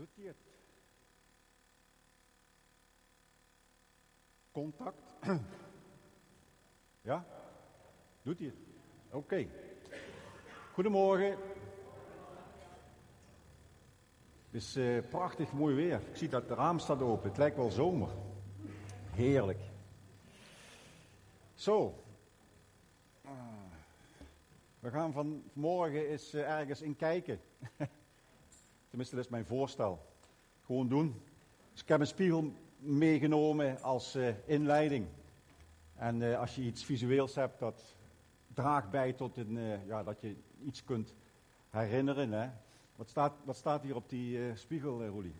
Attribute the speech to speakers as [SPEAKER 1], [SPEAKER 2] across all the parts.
[SPEAKER 1] Doet hij het? Contact? ja? Doet hij het? Oké. Goedemorgen. Het is uh, prachtig mooi weer. Ik zie dat het raam staat open. Het lijkt wel zomer. Heerlijk. Zo. We gaan vanmorgen eens uh, ergens in kijken. Tenminste, dat is mijn voorstel. Gewoon doen. Dus ik heb een spiegel meegenomen als uh, inleiding. En uh, als je iets visueels hebt, dat draagt bij tot een, uh, ja, dat je iets kunt herinneren. Hè. Wat, staat, wat staat hier op die spiegel, Roelie?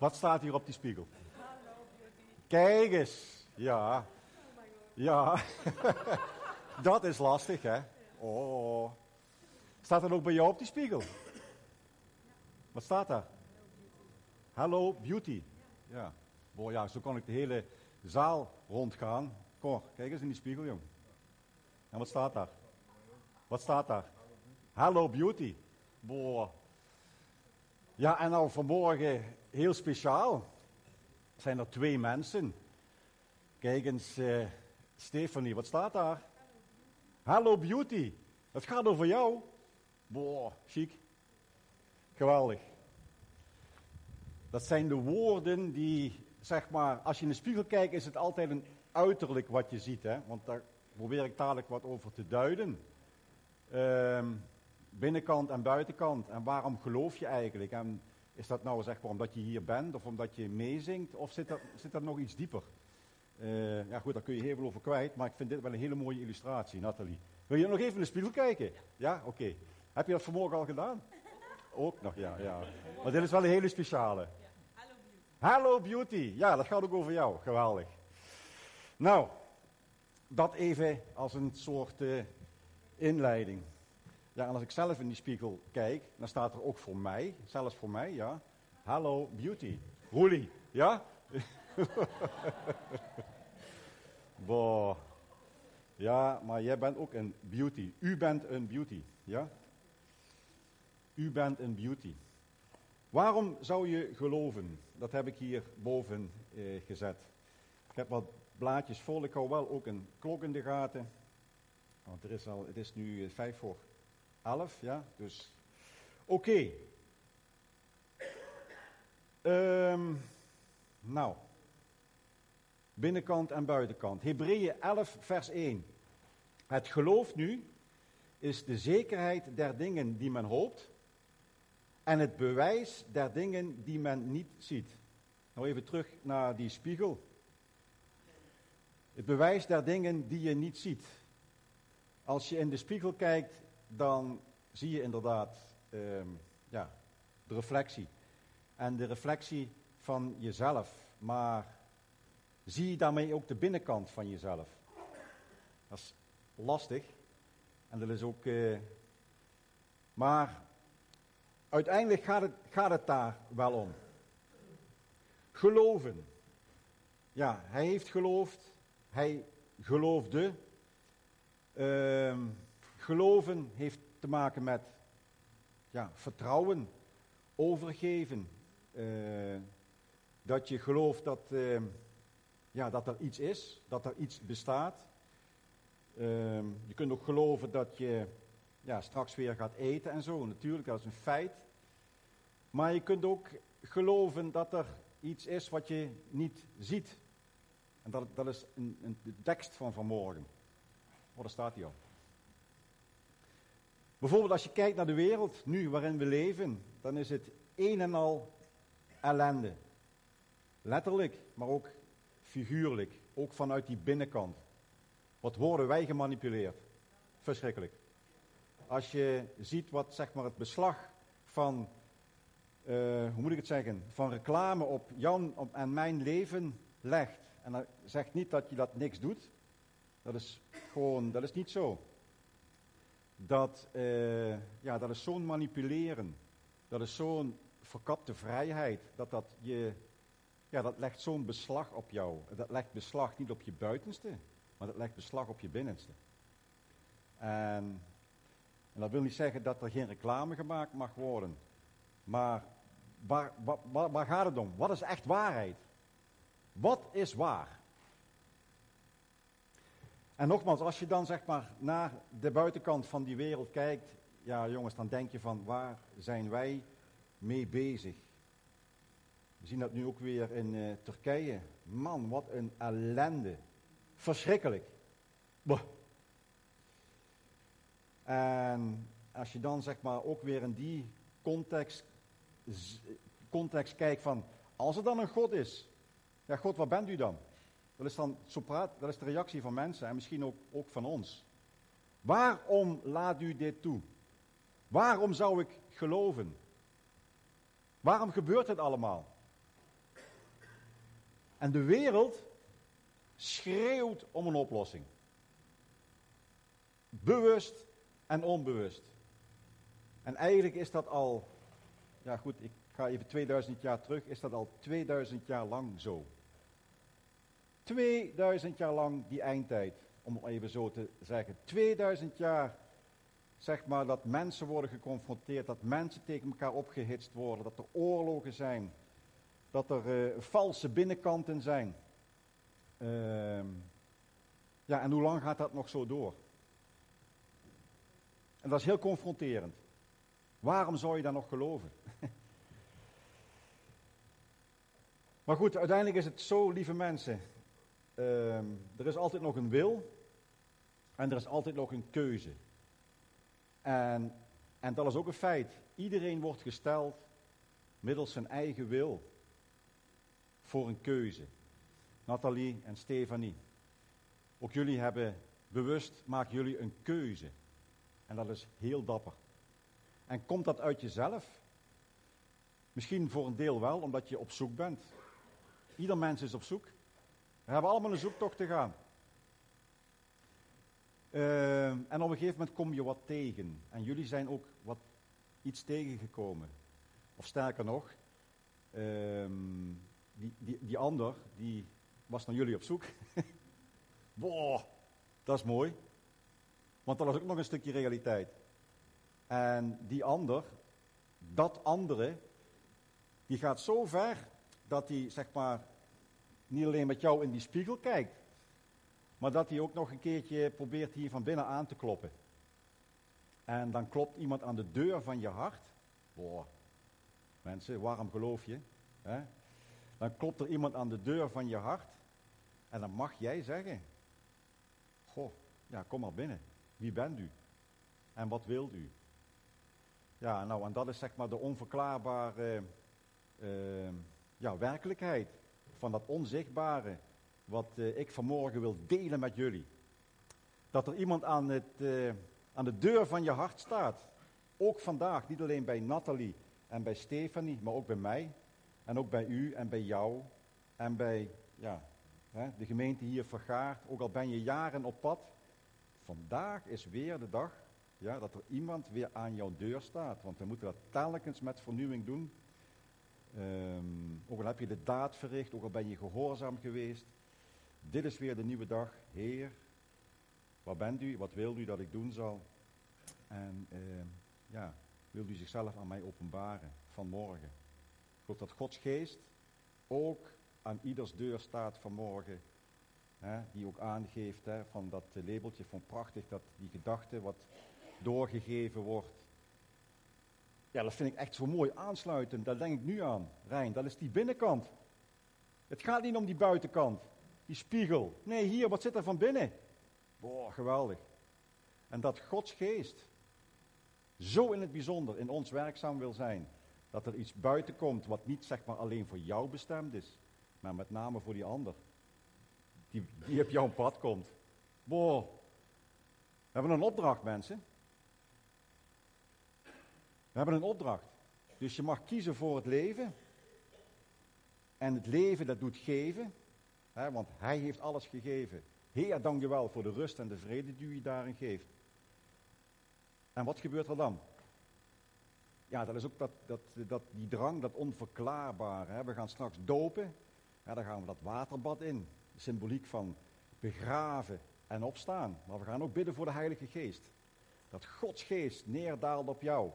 [SPEAKER 1] Wat staat hier op die spiegel? Kijk eens. Ja. Ja. dat is lastig, hè? Oh. Staat er ook bij jou op die spiegel? Wat staat daar? Hello Beauty. Ja. Boah, ja, zo kan ik de hele zaal rondgaan. Kom, kijk eens in die spiegel, jong. En wat staat daar? Wat staat daar? Hello Beauty. Boah. Ja, en nou vanmorgen heel speciaal zijn er twee mensen. Kijk eens, uh, Stefanie, wat staat daar? Hello Beauty. Het gaat over jou. Boah, chic. Geweldig. Dat zijn de woorden die, zeg maar, als je in de spiegel kijkt, is het altijd een uiterlijk wat je ziet. Hè? Want daar probeer ik dadelijk wat over te duiden. Uh, binnenkant en buitenkant. En waarom geloof je eigenlijk? En is dat nou zeg maar omdat je hier bent of omdat je meezingt? Of zit er, zit er nog iets dieper? Uh, ja goed, daar kun je heel veel over kwijt. Maar ik vind dit wel een hele mooie illustratie, Nathalie. Wil je nog even in de spiegel kijken? Ja, oké. Heb je dat vanmorgen al gedaan? Ook nog, ja, ja. Maar dit is wel een hele speciale.
[SPEAKER 2] Hallo Beauty.
[SPEAKER 1] Beauty. Ja, dat gaat ook over jou. Geweldig. Nou, dat even als een soort uh, inleiding. En als ik zelf in die spiegel kijk, dan staat er ook voor mij, zelfs voor mij, ja. Hello Beauty. Roelie, ja? Boah. Ja, maar jij bent ook een beauty. U bent een beauty, ja? U bent een beauty. Waarom zou je geloven? Dat heb ik hier boven eh, gezet. Ik heb wat blaadjes vol. Ik hou wel ook een klok in de gaten. Want er is al, het is nu eh, vijf voor elf, ja. Dus, oké. Um, nou. Binnenkant en buitenkant. Hebreeën 11, vers 1. Het geloof nu is de zekerheid der dingen die men hoopt en het bewijs der dingen die men niet ziet. Nou even terug naar die spiegel. Het bewijs der dingen die je niet ziet. Als je in de spiegel kijkt, dan zie je inderdaad um, ja, de reflectie. En de reflectie van jezelf. Maar zie je daarmee ook de binnenkant van jezelf? Dat is lastig. En dat is ook. Uh, maar uiteindelijk gaat het, gaat het daar wel om. Geloven. Ja, hij heeft geloofd. Hij geloofde. Uh, geloven heeft te maken met ja, vertrouwen, overgeven. Uh, dat je gelooft dat, uh, ja, dat er iets is, dat er iets bestaat. Uh, je kunt ook geloven dat je ja, straks weer gaat eten en zo. Natuurlijk, dat is een feit. Maar je kunt ook geloven dat er iets is wat je niet ziet. En dat, dat is een, een, de tekst van vanmorgen. Oh, staat hij al. Bijvoorbeeld als je kijkt naar de wereld nu waarin we leven, dan is het een en al ellende. Letterlijk, maar ook figuurlijk. Ook vanuit die binnenkant. Wat worden wij gemanipuleerd? Verschrikkelijk. Als je ziet wat zeg maar het beslag van, uh, hoe moet ik het zeggen, van reclame op Jan op, en mijn leven legt. En dat zegt niet dat je dat niks doet. Dat is gewoon, dat is niet zo. Dat, uh, ja, dat is zo'n manipuleren. Dat is zo'n verkapte vrijheid, dat dat je, ja, dat legt zo'n beslag op jou. Dat legt beslag niet op je buitenste, maar dat legt beslag op je binnenste. En, en dat wil niet zeggen dat er geen reclame gemaakt mag worden. Maar waar, waar, waar gaat het om? Wat is echt waarheid? Wat is waar? En nogmaals, als je dan zeg maar naar de buitenkant van die wereld kijkt, ja jongens, dan denk je van waar zijn wij mee bezig? We zien dat nu ook weer in uh, Turkije. Man, wat een ellende. Verschrikkelijk. En als je dan zeg maar ook weer in die context, context kijkt van, als er dan een God is, ja God, waar bent u dan? Dat is dan dat is de reactie van mensen en misschien ook, ook van ons. Waarom laat u dit toe? Waarom zou ik geloven? Waarom gebeurt het allemaal? En de wereld schreeuwt om een oplossing. Bewust en onbewust. En eigenlijk is dat al, ja goed, ik ga even 2000 jaar terug, is dat al 2000 jaar lang zo. 2000 jaar lang die eindtijd, om het even zo te zeggen. 2000 jaar, zeg maar, dat mensen worden geconfronteerd, dat mensen tegen elkaar opgehitst worden, dat er oorlogen zijn, dat er uh, valse binnenkanten zijn. Uh, ja, en hoe lang gaat dat nog zo door? En dat is heel confronterend. Waarom zou je dan nog geloven? maar goed, uiteindelijk is het zo, lieve mensen, Ehm, er is altijd nog een wil en er is altijd nog een keuze. En, en dat is ook een feit. Iedereen wordt gesteld middels zijn eigen wil voor een keuze. Nathalie en Stefanie. Ook jullie hebben bewust, maken jullie een keuze. En dat is heel dapper. En komt dat uit jezelf? Misschien voor een deel wel, omdat je op zoek bent. Ieder mens is op zoek. We hebben allemaal een zoektocht te gaan. Uh, en op een gegeven moment kom je wat tegen. En jullie zijn ook wat iets tegengekomen. Of sterker nog, uh, die, die, die ander, die was naar jullie op zoek. Boah, dat is mooi. Want dat was ook nog een stukje realiteit. En die ander, dat andere, die gaat zo ver dat hij zeg maar niet alleen met jou in die spiegel kijkt, maar dat hij ook nog een keertje probeert hier van binnen aan te kloppen. En dan klopt iemand aan de deur van je hart. Boah, mensen, waarom geloof je? Hè? Dan klopt er iemand aan de deur van je hart. En dan mag jij zeggen: Goh, ja, kom maar binnen. Wie bent u? En wat wilt u? Ja, nou, en dat is zeg maar de onverklaarbare uh, ja, werkelijkheid van dat onzichtbare, wat uh, ik vanmorgen wil delen met jullie. Dat er iemand aan, het, uh, aan de deur van je hart staat. Ook vandaag, niet alleen bij Nathalie en bij Stefanie, maar ook bij mij. En ook bij u en bij jou. En bij ja, hè, de gemeente hier vergaart. Ook al ben je jaren op pad. Vandaag is weer de dag ja, dat er iemand weer aan jouw deur staat. Want we moeten dat telkens met vernieuwing doen. Um, ook al heb je de daad verricht, ook al ben je gehoorzaam geweest. Dit is weer de nieuwe dag. Heer, waar bent u? Wat wilt u dat ik doen zal? En uh, ja, wilt u zichzelf aan mij openbaren vanmorgen? Ik hoop dat Gods geest ook aan ieders deur staat vanmorgen. Hè, die ook aangeeft hè, van dat labeltje van prachtig, dat die gedachte wat doorgegeven wordt ja, dat vind ik echt zo mooi aansluitend. Daar denk ik nu aan, Rijn. Dat is die binnenkant. Het gaat niet om die buitenkant, die spiegel. Nee, hier, wat zit er van binnen? Boah, geweldig. En dat Gods geest zo in het bijzonder in ons werkzaam wil zijn. Dat er iets buiten komt wat niet zeg maar alleen voor jou bestemd is. Maar met name voor die ander. Die, die op jouw pad komt. Boah. We hebben een opdracht mensen. Hebben een opdracht. Dus je mag kiezen voor het leven. En het leven dat doet geven. Hè, want hij heeft alles gegeven. Heer, dank je wel voor de rust en de vrede die u daarin geeft. En wat gebeurt er dan? ja, dat is ook dat, dat, dat, die drang, dat onverklaarbare. Hè. We gaan straks dopen, ja, dan gaan we dat waterbad in. Symboliek van begraven en opstaan. Maar we gaan ook bidden voor de Heilige Geest. Dat Gods geest neerdaalt op jou.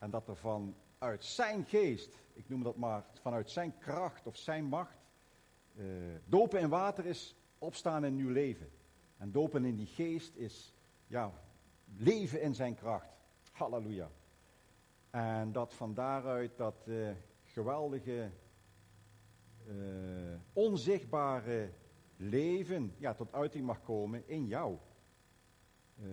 [SPEAKER 1] En dat er vanuit zijn geest, ik noem dat maar, vanuit zijn kracht of zijn macht, uh, dopen in water is opstaan in nieuw leven. En dopen in die geest is, ja, leven in zijn kracht. Halleluja. En dat van daaruit dat uh, geweldige, uh, onzichtbare leven ja, tot uiting mag komen in jou. Uh,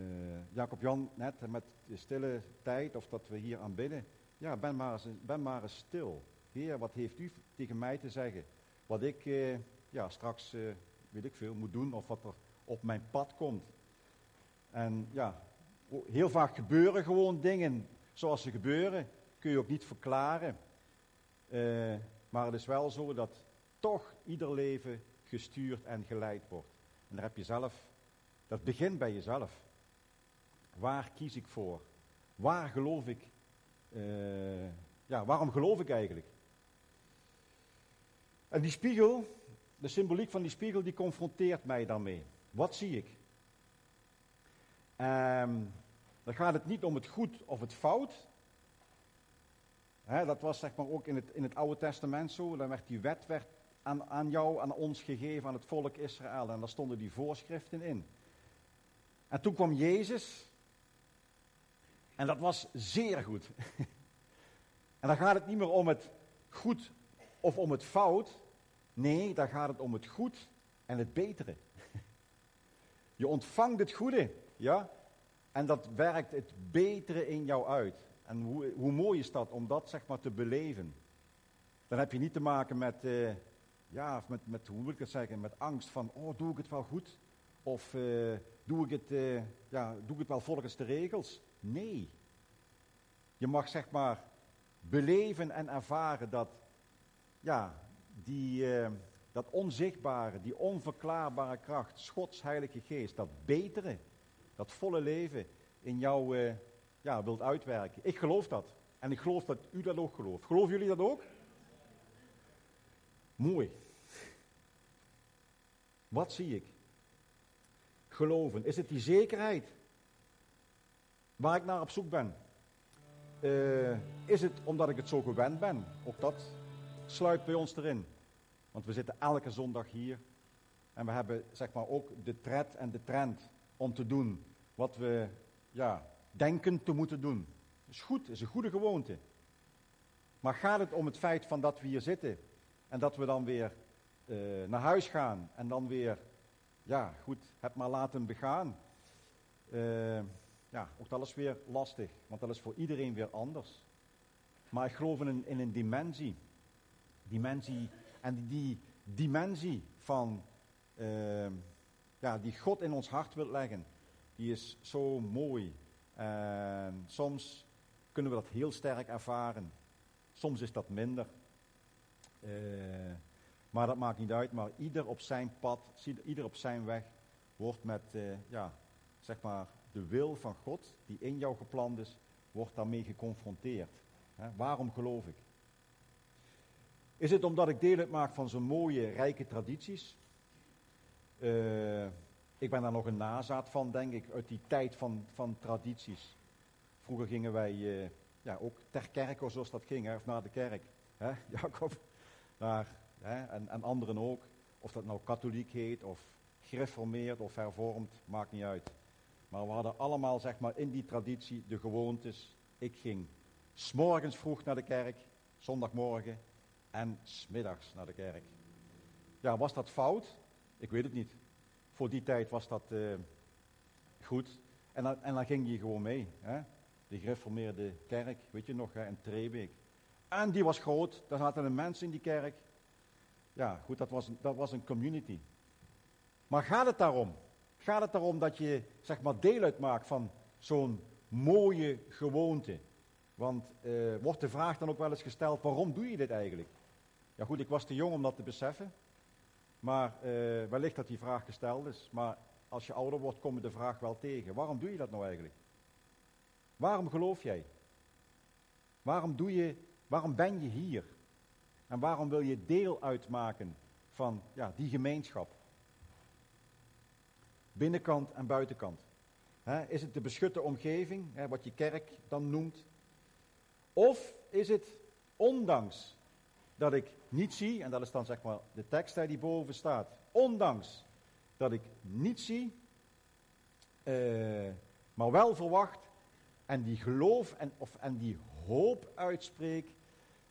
[SPEAKER 1] Jacob Jan net met de stille tijd, of dat we hier aanbidden. Ja, ben maar, eens, ben maar eens stil. Heer, wat heeft u tegen mij te zeggen? Wat ik ja, straks, weet ik veel, moet doen, of wat er op mijn pad komt. En ja, heel vaak gebeuren gewoon dingen zoals ze gebeuren. Kun je ook niet verklaren. Uh, maar het is wel zo dat toch ieder leven gestuurd en geleid wordt. En daar heb je zelf, dat begint bij jezelf. Waar kies ik voor? Waar geloof ik? Uh, ja, waarom geloof ik eigenlijk? En die spiegel, de symboliek van die spiegel, die confronteert mij daarmee. Wat zie ik? Um, dan gaat het niet om het goed of het fout. dat was zeg maar ook in het, in het Oude Testament zo. Dan werd die wet werd aan, aan jou, aan ons gegeven, aan het volk Israël. En daar stonden die voorschriften in. En toen kwam Jezus. En dat was zeer goed. en dan gaat het niet meer om het goed of om het fout. Nee, dan gaat het om het goed en het betere. Je ontvangt het goede, ja, en dat werkt het betere in jou uit. En hoe, hoe mooi is dat om dat zeg maar te beleven. Dan heb je niet te maken met, uh, ja, met, met, hoe moet ik het zeggen, met angst van, oh, doe ik het wel goed? Of uh, doe, ik het, uh, ja, doe ik het wel volgens de regels? Nee. Je mag zeg maar beleven en ervaren dat, ja, die, dat onzichtbare, die onverklaarbare kracht, Gods Heilige Geest, dat betere, dat volle leven in jou uh, ja, wilt uitwerken. Ik geloof dat. En ik geloof dat u dat ook gelooft. Geloven jullie dat ook? Mooi. Wat zie ik? Geloven. Is het die zekerheid waar ik naar op zoek ben? Uh, is het omdat ik het zo gewend ben? Ook dat sluit bij ons erin. Want we zitten elke zondag hier. En we hebben zeg maar ook de tred en de trend om te doen wat we ja, denken te moeten doen. Is goed, is een goede gewoonte. Maar gaat het om het feit van dat we hier zitten en dat we dan weer uh, naar huis gaan en dan weer, ja goed, het maar laten begaan. Uh, ja, ook dat is weer lastig, want dat is voor iedereen weer anders. Maar ik geloof in een, dimensie. Dimensie, en die, dimensie van, uh, ja, die God in ons hart wil leggen die is zo mooi. En soms kunnen we dat heel sterk ervaren. Soms is dat minder. Uh, maar dat maakt niet uit. Maar ieder op zijn pad, ieder op zijn weg, wordt met, uh, ja, zeg maar, de wil van God, die in jou gepland is, wordt daarmee geconfronteerd. Waarom geloof ik? Is het omdat ik deel uitmaak van zo'n mooie, rijke tradities? Uh, ik ben daar nog een nazaat van, denk ik, uit die tijd van, van tradities. Vroeger gingen wij uh, ja, ook ter kerk, zoals dat ging, hè, of naar de kerk. Hè, Jacob, naar, hè, en, en anderen ook. Of dat nou katholiek heet, of gereformeerd, of hervormd, maakt niet uit. Maar we hadden allemaal, zeg maar, in die traditie de gewoontes. Ik ging s'morgens vroeg naar de kerk, zondagmorgen, en smiddags naar de kerk. Ja, was dat fout? Ik weet het niet. Voor die tijd was dat uh, goed. En dan, en dan ging je gewoon mee. Hè? De gereformeerde kerk, weet je nog, hè, in Trebeek. En die was groot, daar zaten een mensen in die kerk. Ja, goed, dat was, dat was een community. Maar gaat het daarom? Gaat het daarom dat je, zeg maar, deel uitmaakt van zo'n mooie gewoonte? Want uh, wordt de vraag dan ook wel eens gesteld, waarom doe je dit eigenlijk? Ja goed, ik was te jong om dat te beseffen. Maar uh, wellicht dat die vraag gesteld is. Maar als je ouder wordt, kom je de vraag wel tegen. Waarom doe je dat nou eigenlijk? Waarom geloof jij? Waarom, doe je, waarom ben je hier? En waarom wil je deel uitmaken van ja, die gemeenschap? Binnenkant en buitenkant. is het de beschutte omgeving, wat je kerk dan noemt? Of is het ondanks dat ik niet zie, en dat is dan zeg maar de tekst die boven staat, ondanks dat ik niet zie, uh, maar wel verwacht en die geloof en, of, en die hoop uitspreek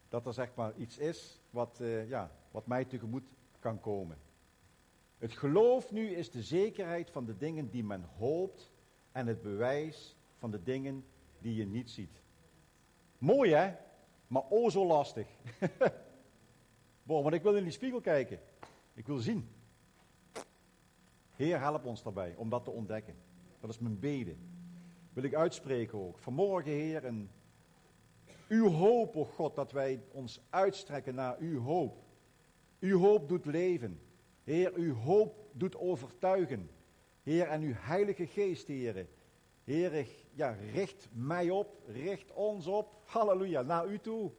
[SPEAKER 1] dat er zeg maar iets is wat, uh, ja, wat mij tegemoet kan komen. Het geloof nu is de zekerheid van de dingen die men hoopt en het bewijs van de dingen die je niet ziet. Mooi hè, maar o zo lastig. Boah, want ik wil in die spiegel kijken. Ik wil zien. Heer, help ons daarbij om dat te ontdekken. Dat is mijn beden. Wil ik uitspreken ook. Vanmorgen, Heer, en uw hoop, o oh God, dat wij ons uitstrekken naar uw hoop. Uw hoop doet leven. Heer, uw hoop doet overtuigen. Heer, en uw heilige geest, Heer. Heer, ja, richt mij op, richt ons op. Halleluja, naar u toe.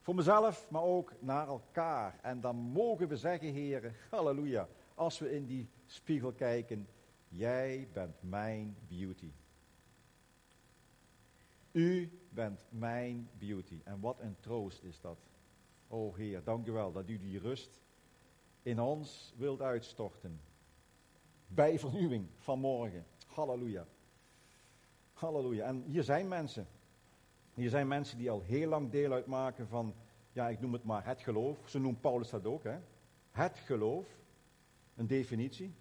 [SPEAKER 1] Voor mezelf, maar ook naar elkaar. En dan mogen we zeggen, Heer, halleluja, als we in die spiegel kijken, jij bent mijn beauty. U bent mijn beauty. En wat een troost is dat. O Heer, dank u wel dat u die rust in ons wilt uitstorten. Bij vernieuwing van morgen. Halleluja. Halleluja. En hier zijn mensen. Hier zijn mensen die al heel lang deel uitmaken van, ja, ik noem het maar het geloof. Zo noemt Paulus dat ook, hè. Het geloof. Een definitie.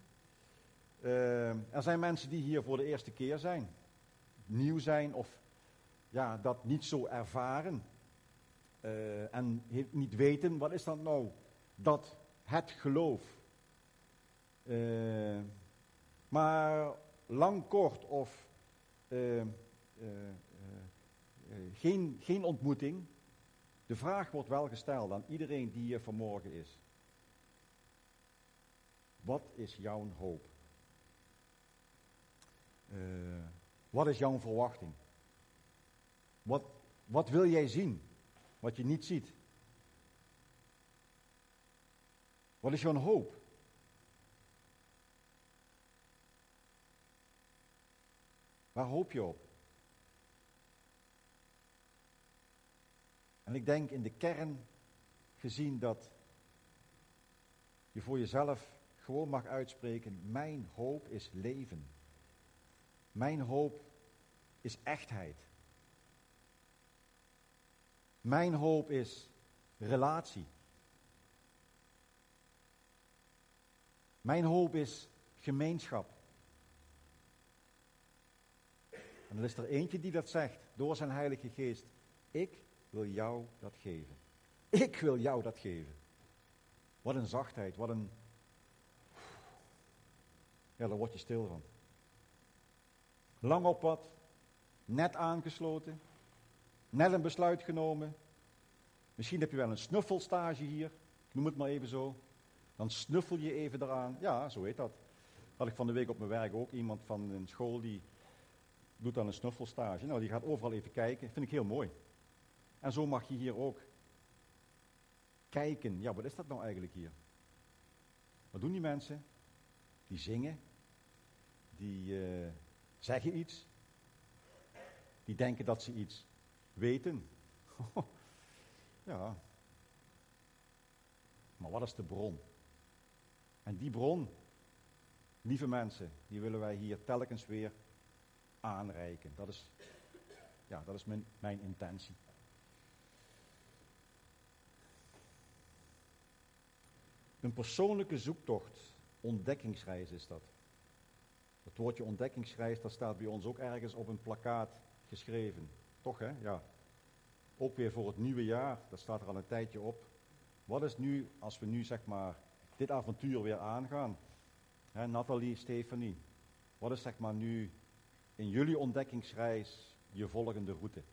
[SPEAKER 1] Uh, er zijn mensen die hier voor de eerste keer zijn. Nieuw zijn of ja, dat niet zo ervaren. Uh, en niet weten, wat is dat nou? Dat het geloof. Uh, maar lang kort of uh, geen, geen ontmoeting. De vraag wordt wel gesteld aan iedereen die hier vanmorgen is. Wat is jouw hoop? wat is jouw verwachting? Wat, wat wil jij zien? Wat je niet ziet. Wat is jouw hoop? Waar hoop je op? En ik denk in de kern gezien dat je voor jezelf gewoon mag uitspreken: Mijn hoop is leven. Mijn hoop is echtheid. Mijn hoop is relatie. Mijn hoop is gemeenschap. En er is er eentje die dat zegt door zijn Heilige Geest. Ik wil jou dat geven. Ik wil jou dat geven. Wat een zachtheid, wat een. Ja, daar word je stil van. Lang op wat, net aangesloten, net een besluit genomen. Misschien heb je wel een snuffelstage hier, ik noem het maar even zo. Dan snuffel je even eraan. Ja, zo heet dat. Had ik van de week op mijn werk ook iemand van een school die doet dan een snuffelstage. Nou, die gaat overal even kijken. Vind ik heel mooi. En zo mag je hier ook kijken. Ja, wat is dat nou eigenlijk hier? Wat doen die mensen? Die zingen. Die uh, zeggen iets. Die denken dat ze iets weten. ja. Maar wat is de bron? En die bron, lieve mensen, die willen wij hier telkens weer aanreiken. Dat is, ja, dat is mijn, mijn intentie. Een persoonlijke zoektocht, ontdekkingsreis is dat. Het woordje ontdekkingsreis, dat staat bij ons ook ergens op een plakkaat geschreven. Toch hè? Ja. Ook weer voor het nieuwe jaar, dat staat er al een tijdje op. Wat is nu, als we nu zeg maar dit avontuur weer aangaan? Nathalie, Stefanie, wat is zeg maar nu in jullie ontdekkingsreis je volgende route?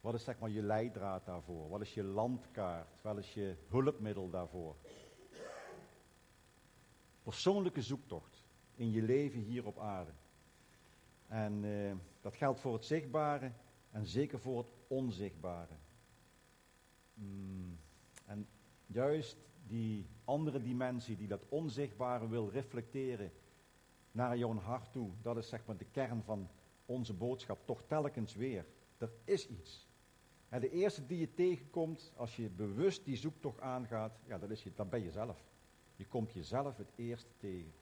[SPEAKER 1] Wat is zeg maar je leidraad daarvoor? Wat is je landkaart? Wat is je hulpmiddel daarvoor? Persoonlijke zoektocht in je leven hier op aarde. En eh, dat geldt voor het zichtbare, En zeker voor het onzichtbare. Mm, en juist die andere dimensie die dat onzichtbare wil reflecteren naar jouw hart toe, dat is zeg maar de kern van onze boodschap, toch telkens weer. Er is iets. En de eerste die je tegenkomt, als je bewust die zoektocht aangaat, ja, dat, is je, dan ben je zelf. Je komt jezelf het eerst tegen.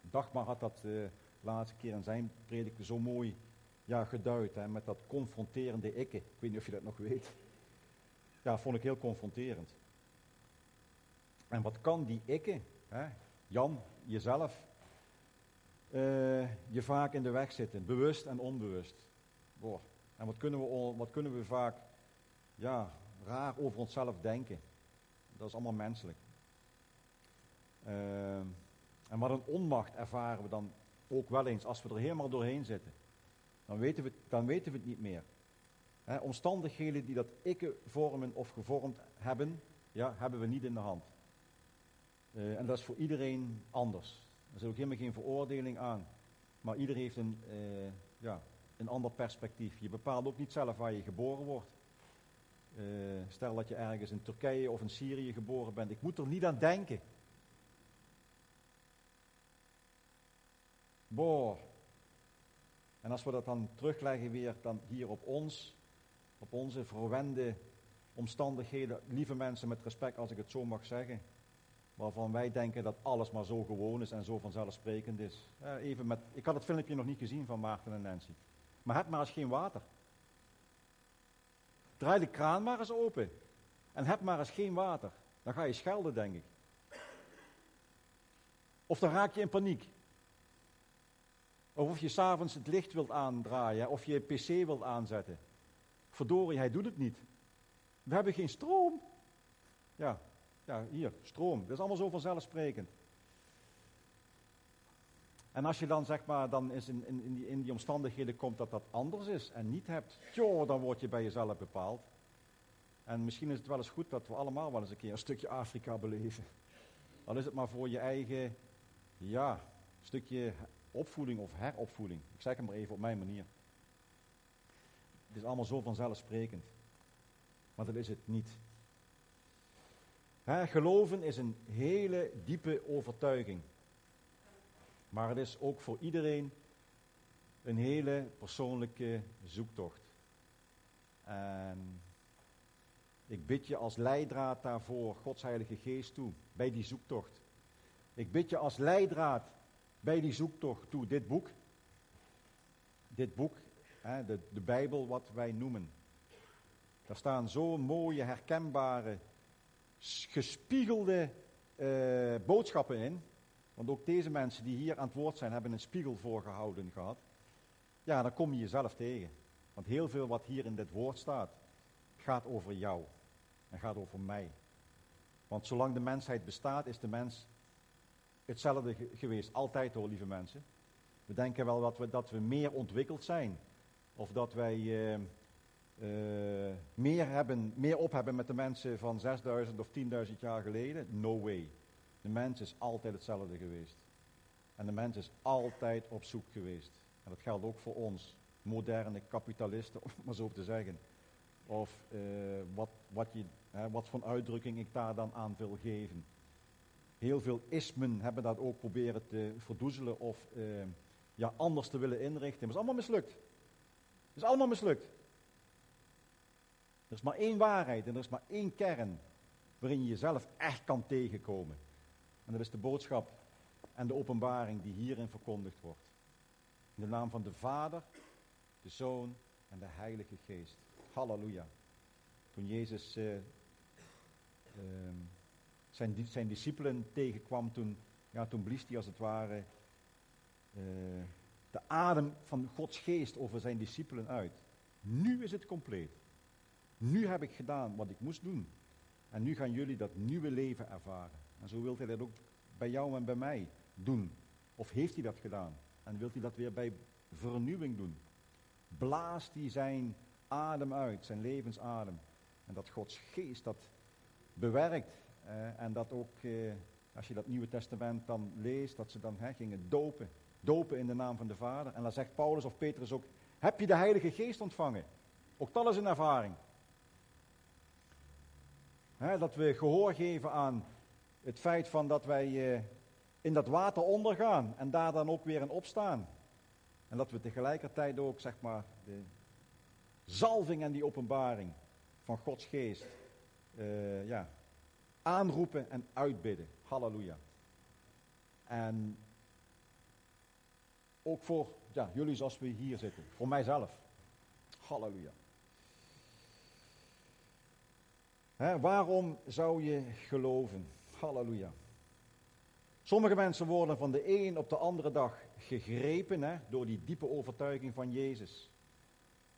[SPEAKER 1] Dagmar had dat de uh, laatste keer in zijn predik zo mooi ja, geduid, hè, met dat confronterende ikke. Ik weet niet of je dat nog weet. Ja, vond ik heel confronterend. En wat kan die ikke, hè, Jan, jezelf, uh, je vaak in de weg zitten, bewust en onbewust. Boah. En wat kunnen, we, wat kunnen we vaak ja, raar over onszelf denken? Dat is allemaal menselijk. Uh, en wat een onmacht ervaren we dan ook wel eens als we er helemaal doorheen zitten. Dan weten we, dan weten we het niet meer. He, omstandigheden die dat ikke vormen of gevormd hebben, ja, hebben we niet in de hand. Uh, en dat is voor iedereen anders. Er is ook helemaal geen veroordeling aan. Maar ieder heeft een, uh, ja, een ander perspectief. Je bepaalt ook niet zelf waar je geboren wordt. Uh, stel dat je ergens in Turkije of in Syrië geboren bent. Ik moet er niet aan denken. Boah. En als we dat dan terugleggen weer dan hier op ons, op onze verwende omstandigheden, lieve mensen met respect als ik het zo mag zeggen, waarvan wij denken dat alles maar zo gewoon is en zo vanzelfsprekend is. even met, ik had het filmpje nog niet gezien van Maarten en Nancy. Maar heb maar eens geen water. Draai de kraan maar eens open. En heb maar eens geen water. Dan ga je schelden, denk ik. Of dan raak je in paniek. Of of je s'avonds het licht wilt aandraaien. Of je je pc wilt aanzetten. Verdorie, hij doet het niet. We hebben geen stroom. Ja, ja, hier, stroom. Dat is allemaal zo vanzelfsprekend. En als je dan zeg maar dan is in, in, in, die, in die omstandigheden komt dat dat anders is en niet hebt, joh, dan word je bij jezelf bepaald. En misschien is het wel eens goed dat we allemaal wel eens een keer een stukje Afrika beleven. Dan is het maar voor je eigen, ja, stukje opvoeding of heropvoeding. Ik zeg het maar even op mijn manier. Het is allemaal zo vanzelfsprekend. Maar dat is het niet. Geloven is een hele diepe overtuiging. Maar het is ook voor iedereen een hele persoonlijke zoektocht. En ik bid je als leidraad daarvoor, Gods Heilige Geest toe, bij die zoektocht. Ik bid je als leidraad bij die zoektocht toe, dit boek. Dit boek, de, de Bijbel wat wij noemen. Daar staan zo mooie, herkenbare, gespiegelde uh, boodschappen in. Want ook deze mensen die hier aan het woord zijn, hebben een spiegel voorgehouden gehad. Ja, dan kom je jezelf tegen. Want heel veel wat hier in dit woord staat, gaat over jou. En gaat over mij. Want zolang de mensheid bestaat, is de mens hetzelfde geweest. Altijd hoor, lieve mensen. We denken wel dat we, dat we meer ontwikkeld zijn. Of dat wij uh, uh, meer, hebben, meer op hebben met de mensen van 6000 of 10.000 jaar geleden. No way. De mens is altijd hetzelfde geweest. En de mens is altijd op zoek geweest. En dat geldt ook voor ons, moderne kapitalisten, om maar zo te zeggen. Of uh, wat, wat, je, wat voor uitdrukking ik daar dan aan wil geven. Heel veel ismen hebben dat ook proberen te verdoezelen of uh, ja, anders te willen inrichten. Maar het is allemaal mislukt. Het is allemaal mislukt. Er is maar één waarheid en er is maar één kern waarin je jezelf echt kan tegenkomen. En dat is de boodschap en de openbaring die hierin verkondigd wordt. In de naam van de Vader, de Zoon en de Heilige Geest. Halleluja. Toen Jezus uh, uh, zijn, zijn discipelen tegenkwam, toen, ja, toen blies hij als het ware uh, de adem van Gods geest over zijn discipelen uit. Nu is het compleet. Nu heb ik gedaan wat ik moest doen. En nu gaan jullie dat nieuwe leven ervaren. En zo wilt hij dat ook bij jou en bij mij doen. Of heeft hij dat gedaan? En wilt hij dat weer bij vernieuwing doen? Blaast hij zijn adem uit, zijn levensadem. En dat Gods geest dat bewerkt. Eh, en dat ook, eh, als je dat Nieuwe Testament dan leest, dat ze dan hè, gingen dopen. Dopen in de naam van de Vader. En dan zegt Paulus of Petrus ook, Heb je de Heilige Geest ontvangen? Ook dat is een ervaring. Dat we gehoor geven aan het feit van dat wij eh, in dat water ondergaan en daar dan ook weer in opstaan. En dat we tegelijkertijd ook, zeg maar, de zalving en die openbaring van Gods geest uh, ja, aanroepen en uitbidden. Halleluja. En ook voor ja, jullie zoals we hier zitten. Voor mijzelf. Halleluja. Waarom zou je geloven? Halleluja. Sommige mensen worden van de een op de andere dag gegrepen door die diepe overtuiging van Jezus.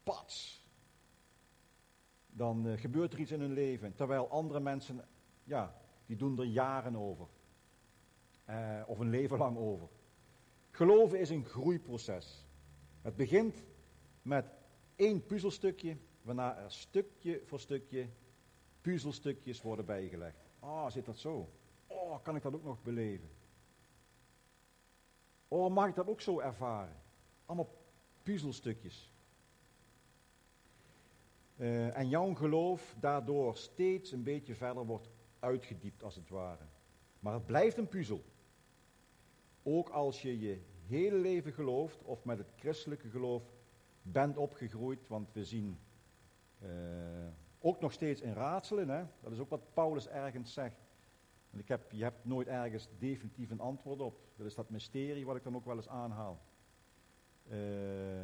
[SPEAKER 1] Pats. Dan uh, gebeurt er iets in hun leven. Terwijl andere mensen, ja, die doen er jaren over. Uh, of een leven lang over. Geloven is een groeiproces. Het begint met één puzzelstukje, waarna er stukje voor stukje puzzelstukjes worden bijgelegd. Ah, zit dat zo? Oh, kan ik dat ook nog beleven? Oh, mag ik dat ook zo ervaren? Allemaal puzzelstukjes. Uh, en jouw geloof daardoor steeds een beetje verder wordt uitgediept, als het ware. Maar het blijft een puzzel. Ook als je je hele leven gelooft of met het christelijke geloof bent opgegroeid, want we zien uh, ook nog steeds in raadselen, hè? dat is ook wat Paulus ergens zegt. En ik heb, je hebt nooit ergens definitief een antwoord op. Dat is dat mysterie wat ik dan ook wel eens aanhaal. Uh,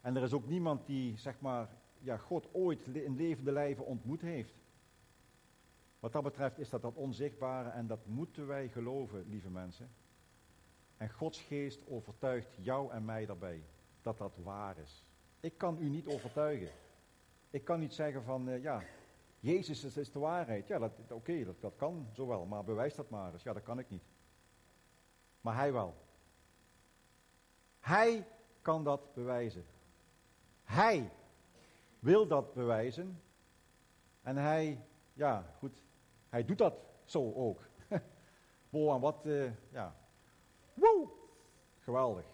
[SPEAKER 1] en er is ook niemand die, zeg maar, ja, God ooit in levende lijven ontmoet heeft. Wat dat betreft is dat dat onzichtbare en dat moeten wij geloven, lieve mensen. En Gods geest overtuigt jou en mij daarbij dat dat waar is. Ik kan u niet overtuigen. Ik kan niet zeggen van, uh, ja, Jezus is, de waarheid. Ja, oké, dat, dat kan zo wel, maar bewijs dat maar eens. Ja, dat kan ik niet. Maar hij wel. Hij kan dat bewijzen. Hij wil dat bewijzen. En hij, ja, goed, hij doet dat zo ook. Wow, en wat, uh, ja, Woe! Geweldig.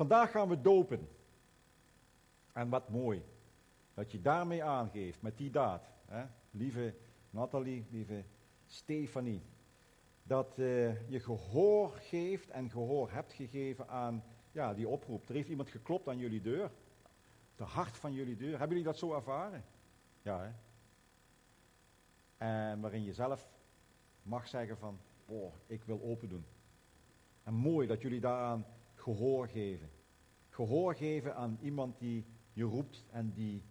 [SPEAKER 1] Vandaag gaan we dopen. En wat mooi dat je daarmee aangeeft, met die daad. Hè? Lieve Nathalie, lieve Stefanie. Dat uh, je gehoor geeft en gehoor hebt gegeven aan ja, die oproep. Er heeft iemand geklopt aan jullie deur. De hart van jullie deur. Hebben jullie dat zo ervaren? Ja, hè? En waarin je zelf mag zeggen van, oh, ik wil open doen. En mooi dat jullie daaraan gehoor geven. Gehoor geven aan iemand die je roept en die,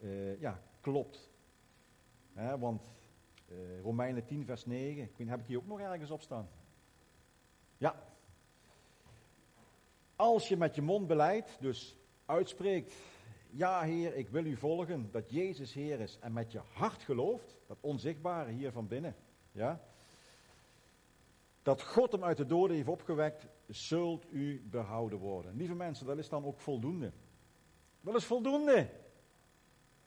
[SPEAKER 1] uh, ja, klopt. want uh, Romeinen 10 vers 9, ik weet, heb ik die ook nog ergens op staan? Ja. Als je met je mond beleidt, dus uitspreekt, ja Heer, ik wil u volgen, dat Jezus Heer is, en met je hart gelooft, dat onzichtbare hier van binnen, ja, dat God hem uit de doden heeft opgewekt, zult u behouden worden. Lieve mensen, dat is dan ook voldoende. Dat is voldoende.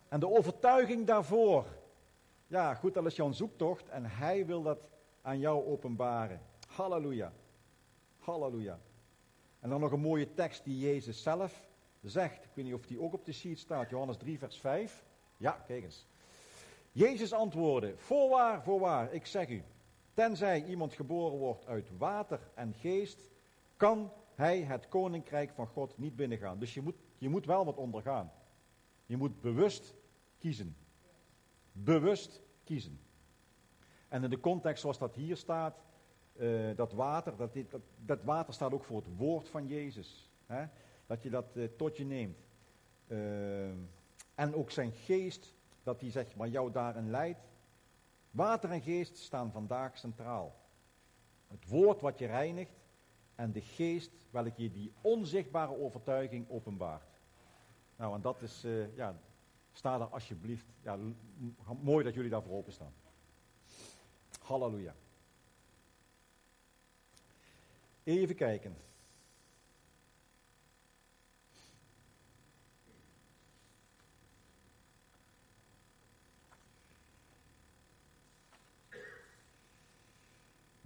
[SPEAKER 1] En de overtuiging daarvoor, ja goed, dat is jouw zoektocht en hij wil dat aan jou openbaren. Halleluja. Halleluja. En dan nog een mooie tekst die Jezus zelf zegt. Ik weet niet of die ook op de sheet staat. Johannes 3, vers 5. Ja, kijk eens. Jezus antwoordde: Voorwaar, voorwaar, ik zeg u. Tenzij iemand geboren wordt uit water en geest, kan hij het koninkrijk van God niet binnengaan. Dus je moet, je moet wel wat ondergaan. Je moet bewust kiezen. Bewust kiezen. En in de context zoals dat hier staat, uh, dat water, dat, dat, dat, water staat ook voor het woord van Jezus. Hè? Dat je dat uh, tot je neemt. Uh, en ook zijn geest, dat hij zeg maar jou daarin leidt. Water en geest staan vandaag centraal. Het woord wat je reinigt en de geest welke je die onzichtbare overtuiging openbaart. Nou, en dat is, uh, ja, sta er alsjeblieft. Ja, mooi dat jullie daarvoor openstaan. Halleluja. Even kijken.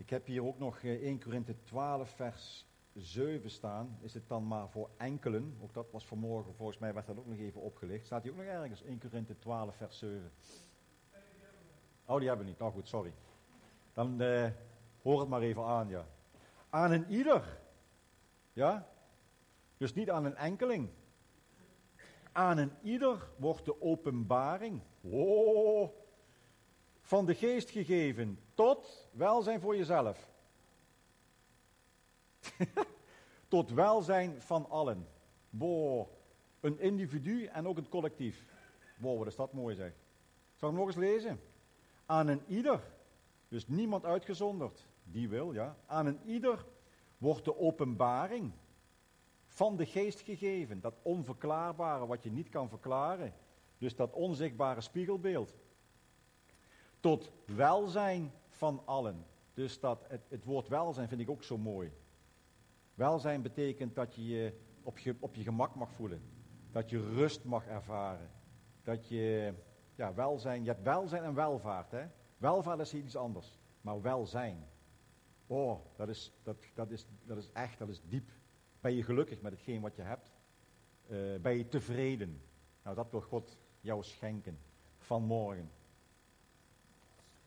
[SPEAKER 1] Ik heb hier ook nog 1 eh, Korinthe 12, vers 7 staan, is het dan maar voor enkelen. Ook dat was vanmorgen, volgens mij werd dat ook nog even opgelicht. Staat die ook nog ergens? 1 Korinthe 12, vers 7. Oh, die hebben we niet. Nou goed, sorry. Dan uh, hoor het maar even aan, ja. Aan een ieder. Ja? Dus niet aan een enkeling. Aan een ieder wordt de openbaring oh, van de geest gegeven tot welzijn voor jezelf. tot welzijn van allen. Boah, een individu en ook het collectief. Wow, wat is dat mooi zeg. Zal ik nog eens lezen? Aan een ieder, dus niemand uitgezonderd, die wil, ja. Aan een ieder wordt de openbaring van de geest gegeven. Dat onverklaarbare wat je niet kan verklaren. Dus dat onzichtbare spiegelbeeld. Tot welzijn van allen. Dus dat, het, het woord welzijn vind ik ook zo mooi. Welzijn betekent dat je je op, je op je gemak mag voelen. Dat je rust mag ervaren. Dat je, ja, welzijn, je hebt welzijn en welvaart. Hè? Welvaart is iets anders. Maar welzijn. Oh, dat is, dat, dat, is, dat is echt, dat is diep. Ben je gelukkig met hetgeen wat je hebt? Uh, ben je tevreden? Nou, dat wil God jou schenken vanmorgen.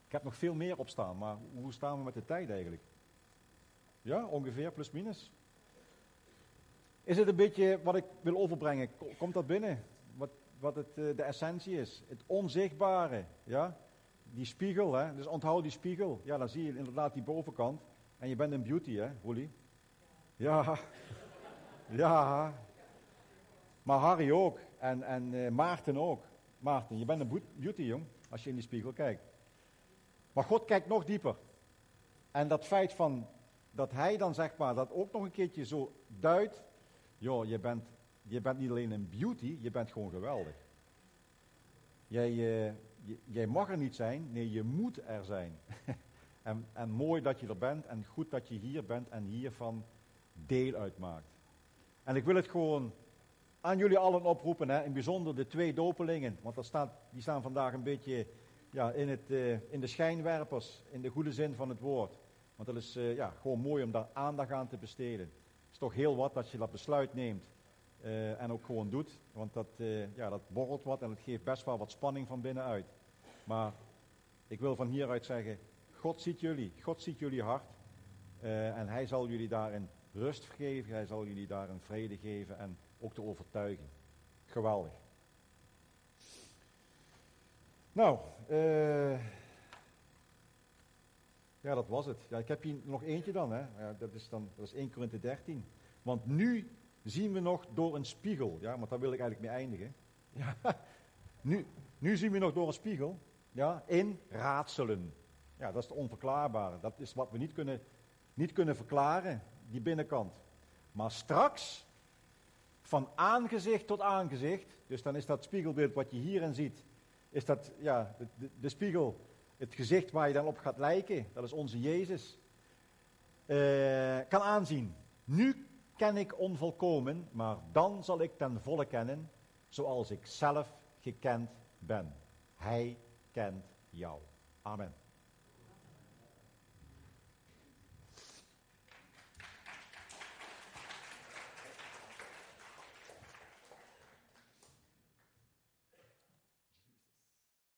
[SPEAKER 1] Ik heb nog veel meer opstaan, maar hoe staan we met de tijd eigenlijk? Ja, ongeveer, plus minus. Is het een beetje wat ik wil overbrengen? Komt dat binnen? Wat, wat het, uh, de essentie is? Het onzichtbare, ja? Die spiegel, hè? Dus onthoud die spiegel. Ja, dan zie je inderdaad die bovenkant. En je bent een beauty, hè, Roelie? Ja. Ja. Maar Harry ook. En, en uh, Maarten ook. Maarten, je bent een beauty, jong. Als je in die spiegel kijkt. Maar God kijkt nog dieper. En dat feit van dat hij dan zeg maar dat ook nog een keertje zo duidt. Joh, je bent, je bent niet alleen een beauty, je bent gewoon geweldig. Jij, uh, jij mag er niet zijn, nee, je moet er zijn. en, en mooi dat je er bent en goed dat je hier bent en hiervan deel uitmaakt. En ik wil het gewoon aan jullie allen oproepen, hè, in bijzonder de twee dopelingen, want die staan vandaag een beetje ja, in, het, uh, in de schijnwerpers, in de goede zin van het woord. Want dat is uh, ja, gewoon mooi om daar aandacht aan te besteden. Het is toch heel wat dat je dat besluit neemt uh, en ook gewoon doet. Want dat, ja, dat borrelt wat en het geeft best wel wat spanning van binnenuit. Maar ik wil van hieruit zeggen, God ziet jullie, God ziet jullie hart. en hij zal jullie daarin rust geven, hij zal jullie daarin vrede geven en ook de overtuiging. Geweldig. Nou, uh, ja, dat was het. Ja, ik heb hier nog eentje dan, hè. Ja, dat is dan, dat is 1 Korinthe 13. Want nu zien we nog door een spiegel, ja, want daar wil ik eigenlijk mee eindigen. Ja, nu, nu zien we nog door een spiegel, ja, in raadselen. Ja, dat is het onverklaarbare. Dat is wat we niet kunnen, niet kunnen verklaren, die binnenkant. Maar straks, van aangezicht tot aangezicht, dus dan is dat spiegelbeeld wat je hierin ziet, is dat ja, de, spiegel, het gezicht waar je dan op gaat lijken, dat is onze Jezus, uh, kan aanzien. Nu ken ik onvolkomen, maar dan zal ik ten volle kennen, zoals ik zelf gekend ben. Hij kent jou. Amen.